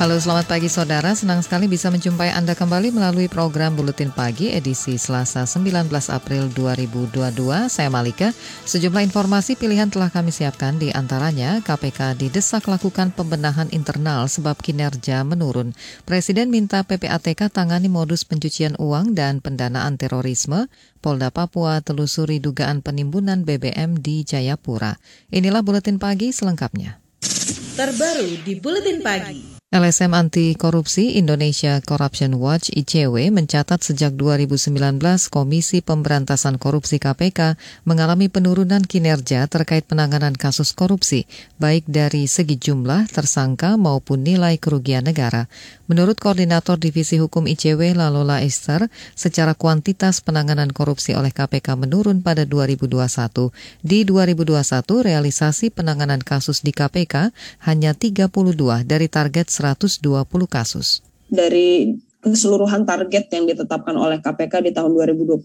Halo selamat pagi saudara, senang sekali bisa menjumpai Anda kembali melalui program Buletin Pagi edisi Selasa 19 April 2022. Saya Malika, sejumlah informasi pilihan telah kami siapkan di antaranya KPK didesak lakukan pembenahan internal sebab kinerja menurun. Presiden minta PPATK tangani modus pencucian uang dan pendanaan terorisme. Polda Papua telusuri dugaan penimbunan BBM di Jayapura. Inilah Buletin Pagi selengkapnya. Terbaru di Buletin Pagi. LSM Anti Korupsi Indonesia Corruption Watch ICW mencatat sejak 2019 Komisi Pemberantasan Korupsi KPK mengalami penurunan kinerja terkait penanganan kasus korupsi, baik dari segi jumlah tersangka maupun nilai kerugian negara. Menurut Koordinator Divisi Hukum ICW Lalola Esther, secara kuantitas penanganan korupsi oleh KPK menurun pada 2021. Di 2021, realisasi penanganan kasus di KPK hanya 32 dari target 120 kasus. Dari keseluruhan target yang ditetapkan oleh KPK di tahun 2021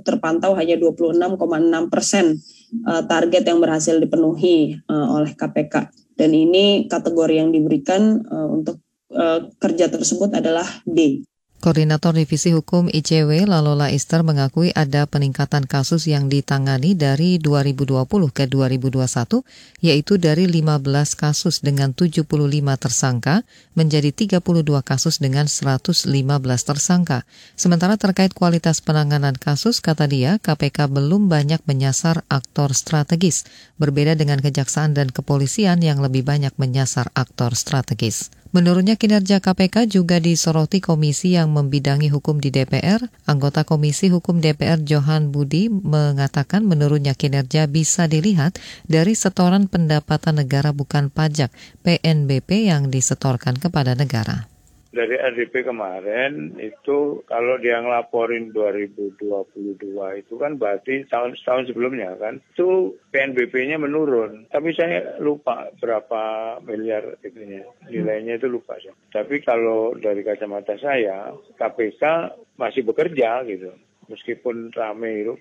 terpantau hanya 26,6 persen eh, target yang berhasil dipenuhi eh, oleh KPK. Dan ini kategori yang diberikan eh, untuk kerja tersebut adalah D. Koordinator Divisi Hukum ICW Lalola Ister mengakui ada peningkatan kasus yang ditangani dari 2020 ke 2021, yaitu dari 15 kasus dengan 75 tersangka menjadi 32 kasus dengan 115 tersangka. Sementara terkait kualitas penanganan kasus, kata dia, KPK belum banyak menyasar aktor strategis, berbeda dengan kejaksaan dan kepolisian yang lebih banyak menyasar aktor strategis. Menurutnya kinerja KPK juga disoroti komisi yang membidangi hukum di DPR. Anggota Komisi Hukum DPR Johan Budi mengatakan menurutnya kinerja bisa dilihat dari setoran pendapatan negara bukan pajak PNBP yang disetorkan kepada negara dari RDP kemarin itu kalau dia ngelaporin 2022 itu kan berarti tahun tahun sebelumnya kan itu PNBP-nya menurun. Tapi saya lupa berapa miliar itunya nilainya itu lupa sih. Tapi kalau dari kacamata saya KPK masih bekerja gitu meskipun rame itu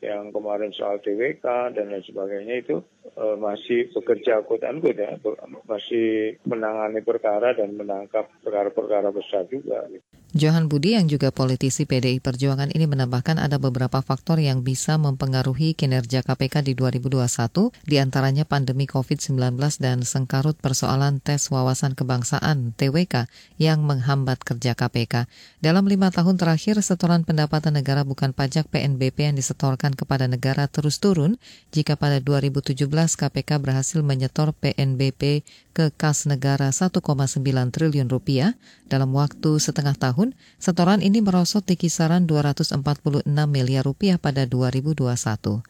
yang kemarin soal TWK dan lain sebagainya itu uh, masih bekerja quote unquote ya, masih menangani perkara dan menangkap perkara-perkara besar juga. Gitu. Johan Budi yang juga politisi PDI Perjuangan ini menambahkan ada beberapa faktor yang bisa mempengaruhi kinerja KPK di 2021, di antaranya pandemi COVID-19 dan sengkarut persoalan tes wawasan kebangsaan TWK yang menghambat kerja KPK. Dalam lima tahun terakhir, setoran pendapatan negara bukan pajak PNBP yang disetorkan kepada negara terus turun, jika pada 2017 KPK berhasil menyetor PNBP ke kas negara 1,9 triliun rupiah dalam waktu setengah tahun tahun, setoran ini merosot di kisaran 246 miliar rupiah pada 2021.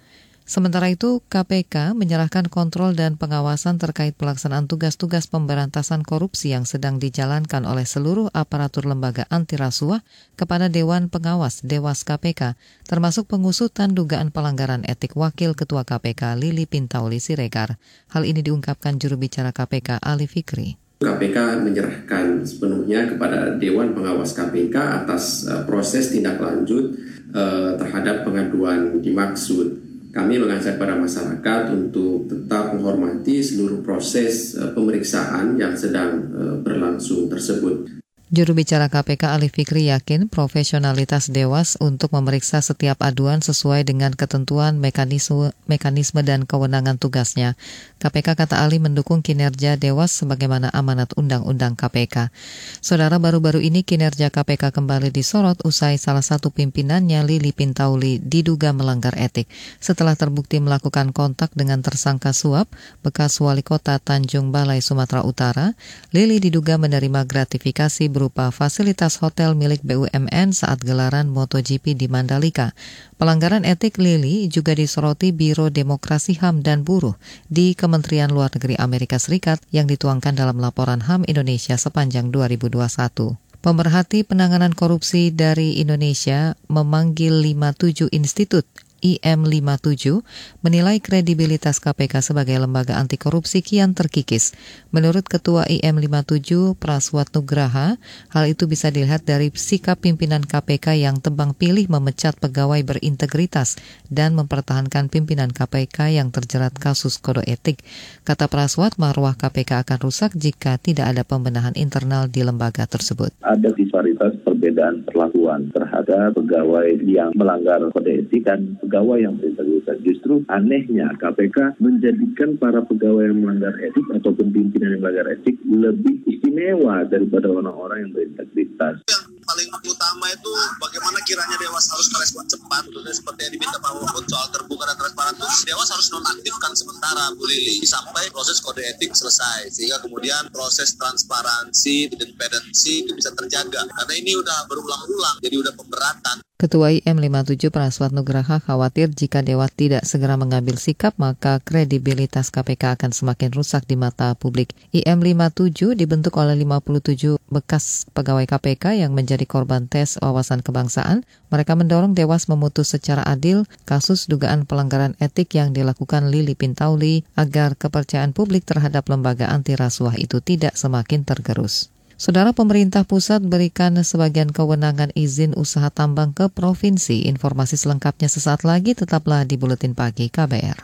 Sementara itu, KPK menyerahkan kontrol dan pengawasan terkait pelaksanaan tugas-tugas pemberantasan korupsi yang sedang dijalankan oleh seluruh aparatur lembaga anti rasuah kepada Dewan Pengawas Dewas KPK, termasuk pengusutan dugaan pelanggaran etik Wakil Ketua KPK Lili Pintauli Siregar. Hal ini diungkapkan juru bicara KPK Ali Fikri. KPK menyerahkan sepenuhnya kepada Dewan Pengawas KPK atas uh, proses tindak lanjut uh, terhadap pengaduan dimaksud. Kami mengajak para masyarakat untuk tetap menghormati seluruh proses uh, pemeriksaan yang sedang berlangsung tersebut. Juru bicara KPK Ali Fikri yakin profesionalitas Dewas untuk memeriksa setiap aduan sesuai dengan ketentuan mekanisme, mekanisme dan kewenangan tugasnya. KPK kata Ali mendukung kinerja Dewas sebagaimana amanat Undang-Undang KPK. Saudara baru-baru ini kinerja KPK kembali disorot usai salah satu pimpinannya Lili Pintauli diduga melanggar etik setelah terbukti melakukan kontak dengan tersangka suap bekas wali kota Tanjung Balai Sumatera Utara. Lili diduga menerima gratifikasi berupa fasilitas hotel milik BUMN saat gelaran MotoGP di Mandalika. Pelanggaran etik Lili juga disoroti Biro Demokrasi HAM dan Buruh di Kementerian Luar Negeri Amerika Serikat yang dituangkan dalam laporan HAM Indonesia sepanjang 2021. Pemerhati penanganan korupsi dari Indonesia memanggil 57 institut IM57 menilai kredibilitas KPK sebagai lembaga anti korupsi kian terkikis. Menurut Ketua IM57 Praswat Nugraha, hal itu bisa dilihat dari sikap pimpinan KPK yang tebang pilih memecat pegawai berintegritas dan mempertahankan pimpinan KPK yang terjerat kasus kode etik. Kata Praswat, marwah KPK akan rusak jika tidak ada pembenahan internal di lembaga tersebut. Ada disparitas perbedaan perlakuan terhadap pegawai yang melanggar kode etik dan pegawai yang berintegritas. Justru anehnya KPK menjadikan para pegawai yang melanggar etik ataupun pimpinan yang melanggar etik lebih istimewa daripada orang-orang yang berintegritas. Yang paling utama itu bagaimana kiranya Dewas harus merespon cepat, seperti yang diminta Pak Mahfud soal terbuka dan transparan itu Dewas harus nonaktifkan sementara Bu Lili sampai proses kode etik selesai sehingga kemudian proses transparansi, independensi itu bisa terjaga karena ini udah berulang-ulang jadi udah pemberatan. Ketua IM57 Praswat Nugraha khawatir jika Dewas tidak segera mengambil sikap maka kredibilitas KPK akan semakin rusak di mata publik. IM57 dibentuk oleh 57 bekas pegawai KPK yang menjadi korban tes wawasan kebangsaan. Mereka mendorong Dewas memutus secara adil kasus dugaan pelanggaran etik yang dilakukan Lili Pintauli agar kepercayaan publik terhadap lembaga anti rasuah itu tidak semakin tergerus. Saudara pemerintah pusat berikan sebagian kewenangan izin usaha tambang ke provinsi. Informasi selengkapnya sesaat lagi tetaplah di Buletin Pagi KBR.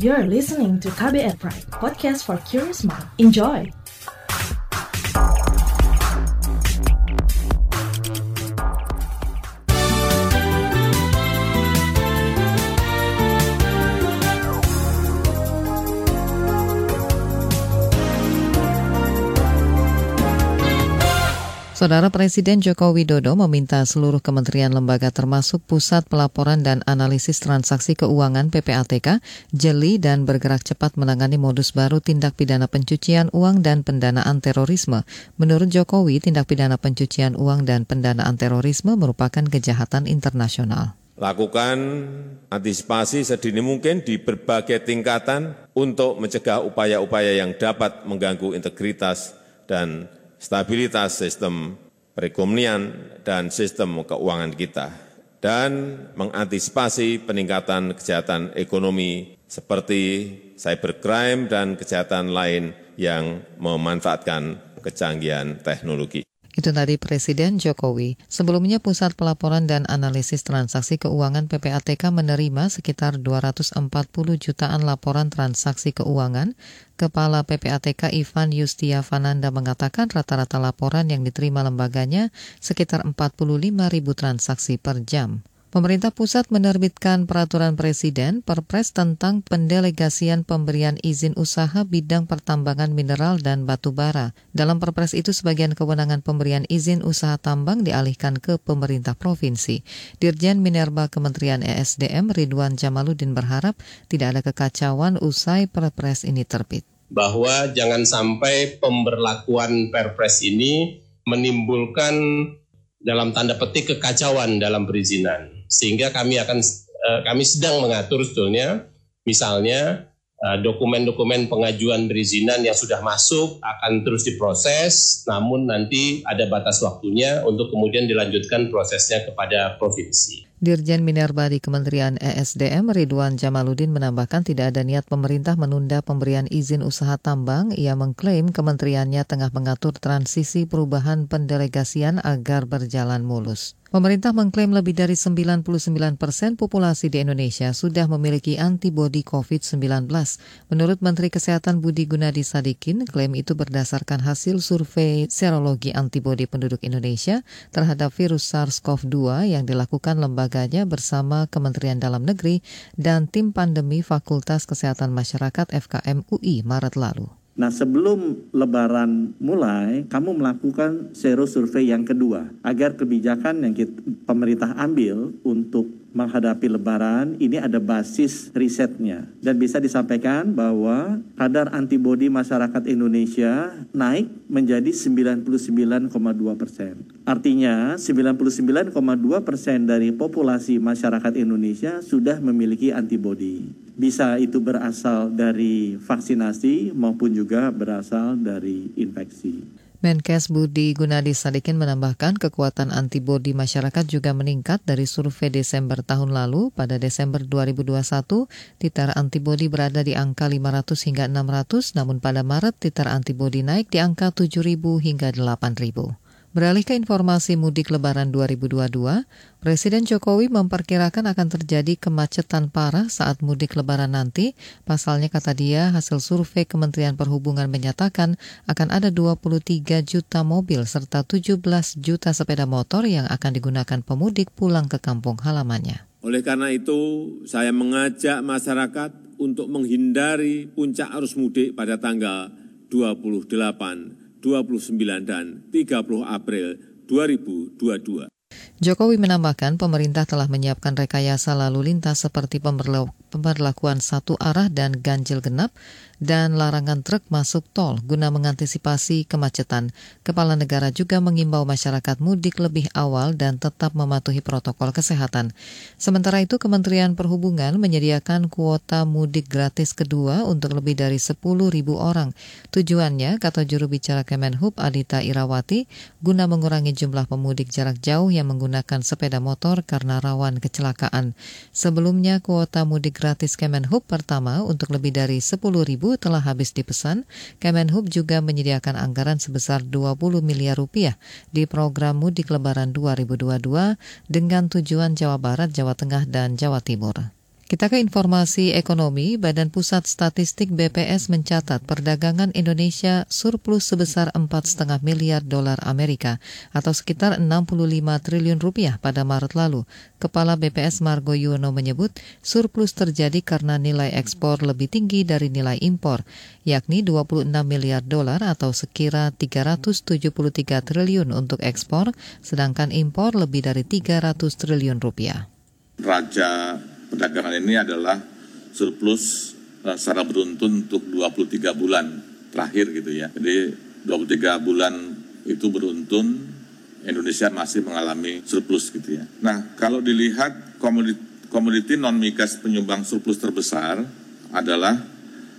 You're listening to KBR Pride, podcast for curious mind. Enjoy! Saudara Presiden Joko Widodo meminta seluruh kementerian lembaga termasuk Pusat Pelaporan dan Analisis Transaksi Keuangan PPATK jeli dan bergerak cepat menangani modus baru tindak pidana pencucian uang dan pendanaan terorisme. Menurut Jokowi, tindak pidana pencucian uang dan pendanaan terorisme merupakan kejahatan internasional. Lakukan antisipasi sedini mungkin di berbagai tingkatan untuk mencegah upaya-upaya yang dapat mengganggu integritas dan stabilitas sistem perekonomian dan sistem keuangan kita, dan mengantisipasi peningkatan kejahatan ekonomi seperti cybercrime dan kejahatan lain yang memanfaatkan kecanggihan teknologi. Itu tadi Presiden Jokowi. Sebelumnya Pusat Pelaporan dan Analisis Transaksi Keuangan PPATK menerima sekitar 240 jutaan laporan transaksi keuangan. Kepala PPATK Ivan Yustia Fananda mengatakan rata-rata laporan yang diterima lembaganya sekitar 45 ribu transaksi per jam. Pemerintah pusat menerbitkan peraturan presiden Perpres tentang pendelegasian pemberian izin usaha bidang pertambangan mineral dan batu bara. Dalam Perpres itu sebagian kewenangan pemberian izin usaha tambang dialihkan ke pemerintah provinsi. Dirjen Minerba Kementerian ESDM Ridwan Jamaludin berharap tidak ada kekacauan usai Perpres ini terbit. Bahwa jangan sampai pemberlakuan Perpres ini menimbulkan dalam tanda petik kekacauan dalam perizinan sehingga kami akan uh, kami sedang mengatur sebetulnya misalnya eh, dokumen-dokumen pengajuan perizinan yang sudah masuk akan terus diproses, namun nanti ada batas waktunya untuk kemudian dilanjutkan prosesnya kepada provinsi. Dirjen Minerba di Kementerian ESDM Ridwan Jamaludin menambahkan tidak ada niat pemerintah menunda pemberian izin usaha tambang. Ia mengklaim kementeriannya tengah mengatur transisi perubahan pendelegasian agar berjalan mulus. Pemerintah mengklaim lebih dari 99 persen populasi di Indonesia sudah memiliki antibodi COVID-19. Menurut Menteri Kesehatan Budi Gunadi Sadikin, klaim itu berdasarkan hasil survei serologi antibodi penduduk Indonesia terhadap virus SARS-CoV-2 yang dilakukan lembaganya bersama Kementerian Dalam Negeri dan tim pandemi Fakultas Kesehatan Masyarakat FKM UI Maret lalu. Nah sebelum lebaran mulai, kamu melakukan sero survei yang kedua agar kebijakan yang kita, pemerintah ambil untuk menghadapi lebaran ini ada basis risetnya dan bisa disampaikan bahwa kadar antibodi masyarakat Indonesia naik menjadi 99,2 persen. Artinya 99,2 persen dari populasi masyarakat Indonesia sudah memiliki antibodi bisa itu berasal dari vaksinasi maupun juga berasal dari infeksi. Menkes Budi Gunadi Sadikin menambahkan kekuatan antibodi masyarakat juga meningkat dari survei Desember tahun lalu. Pada Desember 2021, titar antibodi berada di angka 500 hingga 600, namun pada Maret titar antibodi naik di angka 7.000 hingga 8.000. Beralih ke informasi mudik lebaran 2022, Presiden Jokowi memperkirakan akan terjadi kemacetan parah saat mudik lebaran nanti. Pasalnya kata dia, hasil survei Kementerian Perhubungan menyatakan akan ada 23 juta mobil serta 17 juta sepeda motor yang akan digunakan pemudik pulang ke kampung halamannya. Oleh karena itu, saya mengajak masyarakat untuk menghindari puncak arus mudik pada tanggal 28 29 dan 30 April 2022. Jokowi menambahkan pemerintah telah menyiapkan rekayasa lalu lintas seperti pemberlakuan satu arah dan ganjil genap dan larangan truk masuk tol guna mengantisipasi kemacetan. Kepala negara juga mengimbau masyarakat mudik lebih awal dan tetap mematuhi protokol kesehatan. Sementara itu, Kementerian Perhubungan menyediakan kuota mudik gratis kedua untuk lebih dari 10.000 orang. Tujuannya, kata juru bicara Kemenhub Adita Irawati, guna mengurangi jumlah pemudik jarak jauh yang menggunakan sepeda motor karena rawan kecelakaan. Sebelumnya, kuota mudik gratis Kemenhub pertama untuk lebih dari 10.000 telah habis dipesan. Kemenhub juga menyediakan anggaran sebesar 20 miliar rupiah di program mudik lebaran 2022 dengan tujuan Jawa Barat, Jawa Tengah, dan Jawa Timur. Kita ke informasi ekonomi, Badan Pusat Statistik BPS mencatat perdagangan Indonesia surplus sebesar 4,5 miliar dolar Amerika atau sekitar 65 triliun rupiah pada Maret lalu. Kepala BPS Margo Yuwono menyebut surplus terjadi karena nilai ekspor lebih tinggi dari nilai impor, yakni 26 miliar dolar atau sekira 373 triliun untuk ekspor, sedangkan impor lebih dari 300 triliun rupiah. Raja perdagangan ini adalah surplus uh, secara beruntun untuk 23 bulan terakhir gitu ya. Jadi 23 bulan itu beruntun Indonesia masih mengalami surplus gitu ya. Nah, kalau dilihat komoditi non migas penyumbang surplus terbesar adalah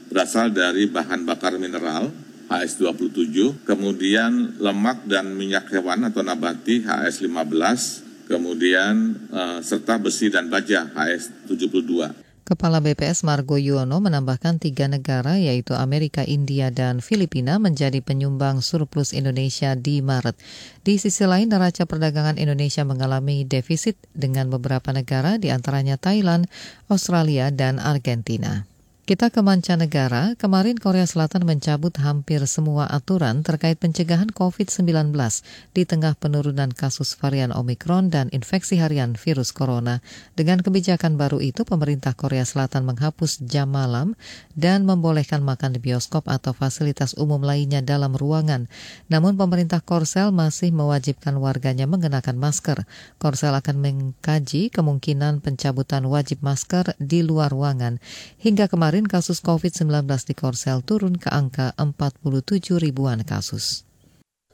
berasal dari bahan bakar mineral HS27, kemudian lemak dan minyak hewan atau nabati HS15, kemudian uh, serta besi dan baja HS72. Kepala BPS Margo Yuwono menambahkan tiga negara yaitu Amerika, India, dan Filipina menjadi penyumbang surplus Indonesia di Maret. Di sisi lain, neraca perdagangan Indonesia mengalami defisit dengan beberapa negara di antaranya Thailand, Australia, dan Argentina. Kita ke mancanegara, kemarin Korea Selatan mencabut hampir semua aturan terkait pencegahan COVID-19 di tengah penurunan kasus varian Omikron dan infeksi harian virus corona. Dengan kebijakan baru itu, pemerintah Korea Selatan menghapus jam malam dan membolehkan makan di bioskop atau fasilitas umum lainnya dalam ruangan. Namun pemerintah Korsel masih mewajibkan warganya mengenakan masker. Korsel akan mengkaji kemungkinan pencabutan wajib masker di luar ruangan. Hingga kemarin kemarin kasus COVID-19 di Korsel turun ke angka 47 ribuan kasus.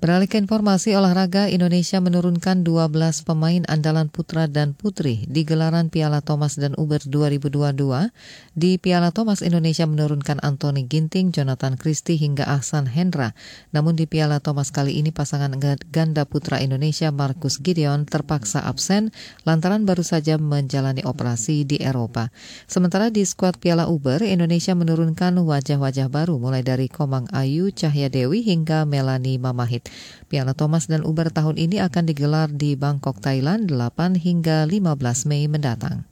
Beralih ke informasi olahraga, Indonesia menurunkan 12 pemain andalan putra dan putri di gelaran Piala Thomas dan Uber 2022. Di Piala Thomas, Indonesia menurunkan Anthony Ginting, Jonathan Christie hingga Ahsan Hendra. Namun di Piala Thomas kali ini pasangan ganda putra Indonesia Marcus Gideon terpaksa absen lantaran baru saja menjalani operasi di Eropa. Sementara di skuad Piala Uber, Indonesia menurunkan wajah-wajah baru mulai dari Komang Ayu, Cahya Dewi hingga Melani Mamahit. Piala Thomas dan Uber tahun ini akan digelar di Bangkok, Thailand 8 hingga 15 Mei mendatang.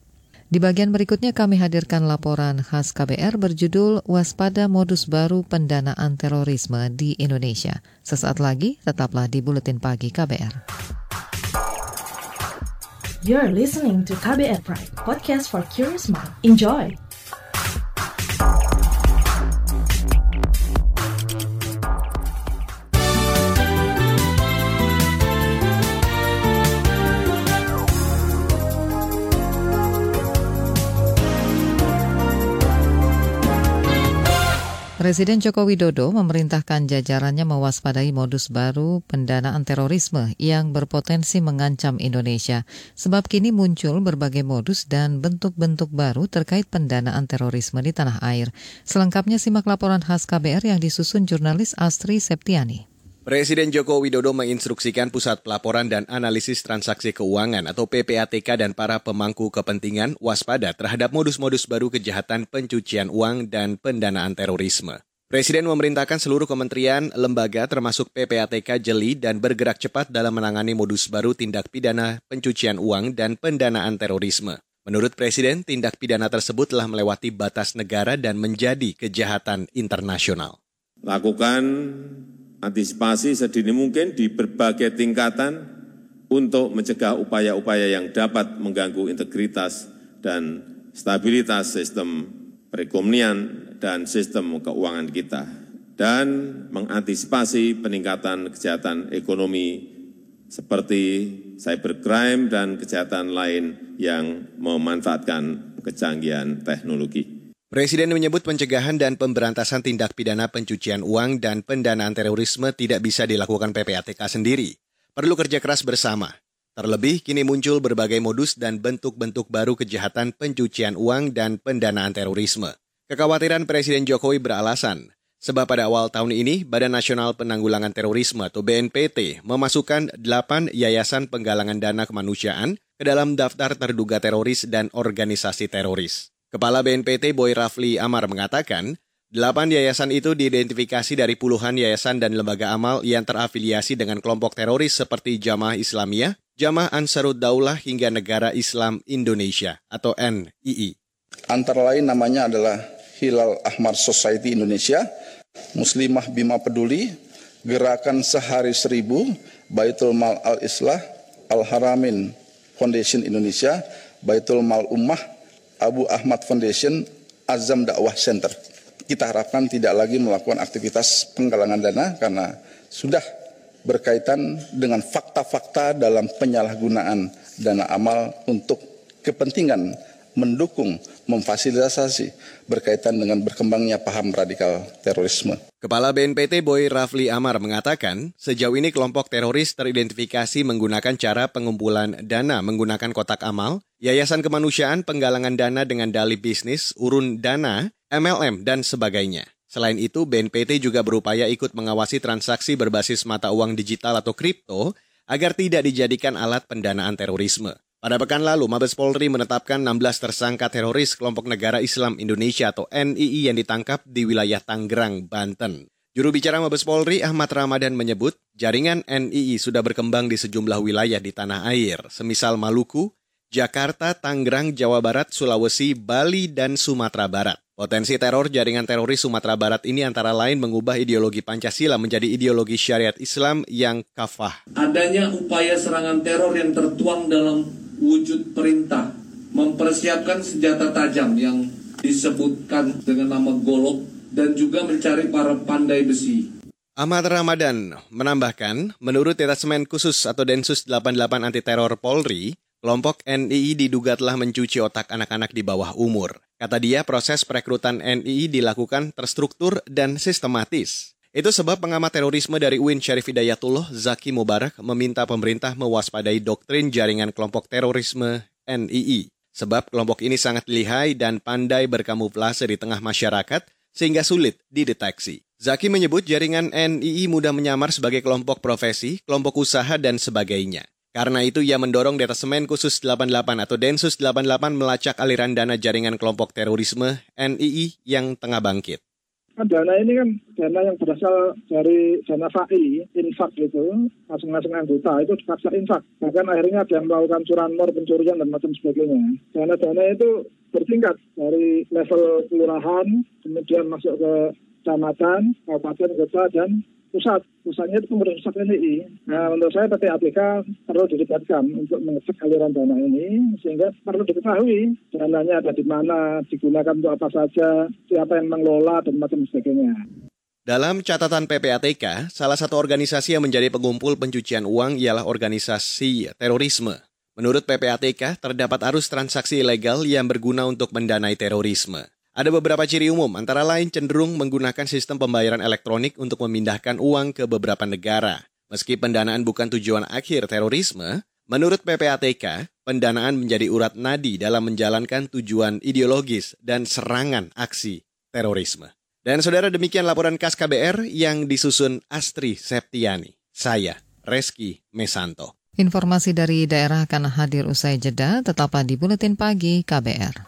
Di bagian berikutnya kami hadirkan laporan khas KBR berjudul Waspada Modus Baru Pendanaan Terorisme di Indonesia. Sesaat lagi, tetaplah di Buletin Pagi KBR. You're listening to KBR Pride, podcast for curious mind. Enjoy! Presiden Joko Widodo memerintahkan jajarannya mewaspadai modus baru pendanaan terorisme yang berpotensi mengancam Indonesia. Sebab kini muncul berbagai modus dan bentuk-bentuk baru terkait pendanaan terorisme di tanah air. Selengkapnya simak laporan khas KBR yang disusun jurnalis Astri Septiani. Presiden Joko Widodo menginstruksikan Pusat Pelaporan dan Analisis Transaksi Keuangan atau PPATK dan para pemangku kepentingan waspada terhadap modus-modus baru kejahatan pencucian uang dan pendanaan terorisme. Presiden memerintahkan seluruh kementerian, lembaga termasuk PPATK jeli dan bergerak cepat dalam menangani modus baru tindak pidana pencucian uang dan pendanaan terorisme. Menurut Presiden, tindak pidana tersebut telah melewati batas negara dan menjadi kejahatan internasional. Lakukan antisipasi sedini mungkin di berbagai tingkatan untuk mencegah upaya-upaya yang dapat mengganggu integritas dan stabilitas sistem perekonomian dan sistem keuangan kita dan mengantisipasi peningkatan kejahatan ekonomi seperti cybercrime dan kejahatan lain yang memanfaatkan kecanggihan teknologi. Presiden menyebut pencegahan dan pemberantasan tindak pidana pencucian uang dan pendanaan terorisme tidak bisa dilakukan PPATK sendiri. Perlu kerja keras bersama. Terlebih, kini muncul berbagai modus dan bentuk-bentuk baru kejahatan pencucian uang dan pendanaan terorisme. Kekhawatiran Presiden Jokowi beralasan, sebab pada awal tahun ini, Badan Nasional Penanggulangan Terorisme atau BNPT memasukkan 8 yayasan penggalangan dana kemanusiaan ke dalam daftar terduga teroris dan organisasi teroris. Kepala BNPT Boy Rafli Amar mengatakan, delapan yayasan itu diidentifikasi dari puluhan yayasan dan lembaga amal yang terafiliasi dengan kelompok teroris seperti Jamaah Islamiyah, Jamaah Ansarud Daulah hingga Negara Islam Indonesia atau NII. Antara lain namanya adalah Hilal Ahmar Society Indonesia, Muslimah Bima Peduli, Gerakan Sehari Seribu, Baitul Mal Al-Islah, Al-Haramin Foundation Indonesia, Baitul Mal Ummah, Abu Ahmad Foundation Azam Dakwah Center. Kita harapkan tidak lagi melakukan aktivitas penggalangan dana karena sudah berkaitan dengan fakta-fakta dalam penyalahgunaan dana amal untuk kepentingan mendukung, memfasilitasi berkaitan dengan berkembangnya paham radikal terorisme. Kepala BNPT Boy Rafli Amar mengatakan, sejauh ini kelompok teroris teridentifikasi menggunakan cara pengumpulan dana menggunakan kotak amal, yayasan kemanusiaan penggalangan dana dengan dalih bisnis, urun dana, MLM, dan sebagainya. Selain itu, BNPT juga berupaya ikut mengawasi transaksi berbasis mata uang digital atau kripto agar tidak dijadikan alat pendanaan terorisme. Pada pekan lalu, Mabes Polri menetapkan 16 tersangka teroris kelompok negara Islam Indonesia atau NII yang ditangkap di wilayah Tanggerang, Banten. Juru bicara Mabes Polri Ahmad Ramadan menyebut jaringan NII sudah berkembang di sejumlah wilayah di tanah air, semisal Maluku, Jakarta, Tangerang, Jawa Barat, Sulawesi, Bali, dan Sumatera Barat. Potensi teror jaringan teroris Sumatera Barat ini antara lain mengubah ideologi Pancasila menjadi ideologi syariat Islam yang kafah. Adanya upaya serangan teror yang tertuang dalam wujud perintah mempersiapkan senjata tajam yang disebutkan dengan nama golok dan juga mencari para pandai besi. Ahmad Ramadan menambahkan, menurut Detasmen Khusus atau Densus 88 Anti Teror Polri, kelompok NII diduga telah mencuci otak anak-anak di bawah umur. Kata dia, proses perekrutan NII dilakukan terstruktur dan sistematis. Itu sebab pengamat terorisme dari UIN Syarif Hidayatullah, Zaki Mubarak, meminta pemerintah mewaspadai doktrin jaringan kelompok terorisme NII. Sebab kelompok ini sangat lihai dan pandai berkamuflase di tengah masyarakat sehingga sulit dideteksi. Zaki menyebut jaringan NII mudah menyamar sebagai kelompok profesi, kelompok usaha, dan sebagainya. Karena itu ia mendorong Detasemen Khusus 88 atau Densus 88 melacak aliran dana jaringan kelompok terorisme NII yang tengah bangkit. Kan dana ini kan dana yang berasal dari dana FAI, infak gitu, masing-masing anggota itu dipaksa infak. Bahkan akhirnya ada yang melakukan curanmor, pencurian, dan macam sebagainya. Dana-dana itu bertingkat dari level kelurahan, kemudian masuk ke kecamatan, kabupaten, kota, dan pusat. Pusatnya itu kemudian pusat NII. Nah, menurut saya PPATK perlu dilibatkan untuk mengecek aliran dana ini, sehingga perlu diketahui dananya ada di mana, digunakan untuk apa saja, siapa yang mengelola, dan macam sebagainya. Dalam catatan PPATK, salah satu organisasi yang menjadi pengumpul pencucian uang ialah organisasi terorisme. Menurut PPATK, terdapat arus transaksi ilegal yang berguna untuk mendanai terorisme. Ada beberapa ciri umum, antara lain cenderung menggunakan sistem pembayaran elektronik untuk memindahkan uang ke beberapa negara. Meski pendanaan bukan tujuan akhir terorisme, menurut PPATK, pendanaan menjadi urat nadi dalam menjalankan tujuan ideologis dan serangan aksi terorisme. Dan saudara demikian laporan khas KBR yang disusun Astri Septiani. Saya, Reski Mesanto. Informasi dari daerah akan hadir usai jeda, tetaplah di Buletin Pagi KBR.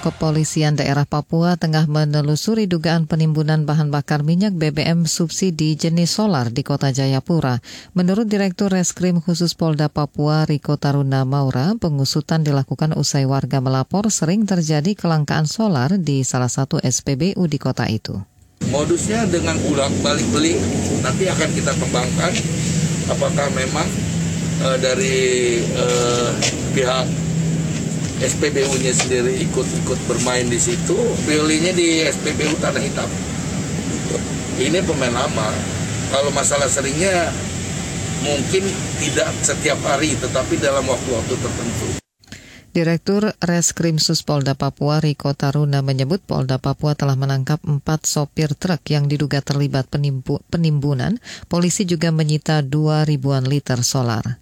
Kepolisian daerah Papua tengah menelusuri dugaan penimbunan bahan bakar minyak BBM subsidi jenis solar di kota Jayapura. Menurut Direktur Reskrim Khusus Polda Papua Riko Taruna Maura, pengusutan dilakukan usai warga melapor sering terjadi kelangkaan solar di salah satu SPBU di kota itu. Modusnya dengan ulang balik beli nanti akan kita kembangkan apakah memang uh, dari uh, pihak SPBU-nya sendiri ikut-ikut bermain di situ, pilihnya di SPBU Tanah Hitam. Ini pemain lama. Kalau masalah seringnya mungkin tidak setiap hari, tetapi dalam waktu-waktu tertentu. Direktur Reskrim Polda Papua Riko Taruna menyebut Polda Papua telah menangkap empat sopir truk yang diduga terlibat penimbu, penimbunan. Polisi juga menyita dua ribuan liter solar.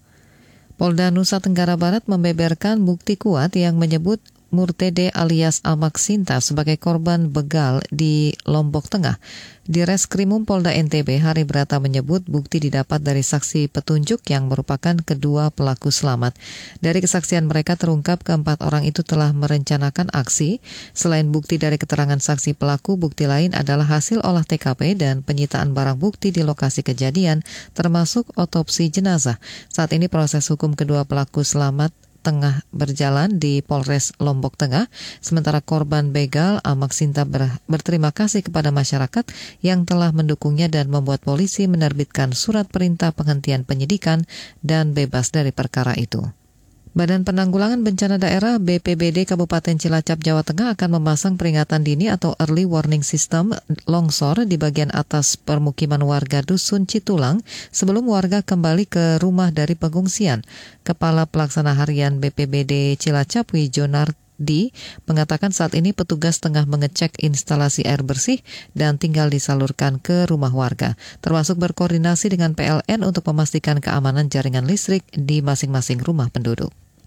Polda Nusa Tenggara Barat membeberkan bukti kuat yang menyebut Murtede alias Amak Sinta sebagai korban begal di Lombok Tengah. Di Reskrimum Polda NTB, Hari Brata menyebut bukti didapat dari saksi petunjuk yang merupakan kedua pelaku selamat. Dari kesaksian mereka terungkap keempat orang itu telah merencanakan aksi. Selain bukti dari keterangan saksi pelaku, bukti lain adalah hasil olah TKP dan penyitaan barang bukti di lokasi kejadian, termasuk otopsi jenazah. Saat ini proses hukum kedua pelaku selamat tengah berjalan di Polres Lombok Tengah, sementara korban begal Amak Sinta ber, berterima kasih kepada masyarakat yang telah mendukungnya dan membuat polisi menerbitkan surat perintah penghentian penyidikan dan bebas dari perkara itu. Badan Penanggulangan Bencana Daerah BPBD Kabupaten Cilacap, Jawa Tengah akan memasang peringatan dini atau early warning system longsor di bagian atas permukiman warga Dusun Citulang sebelum warga kembali ke rumah dari pengungsian. Kepala Pelaksana Harian BPBD Cilacap Wijonar di mengatakan saat ini petugas tengah mengecek instalasi air bersih dan tinggal disalurkan ke rumah warga, termasuk berkoordinasi dengan PLN untuk memastikan keamanan jaringan listrik di masing-masing rumah penduduk.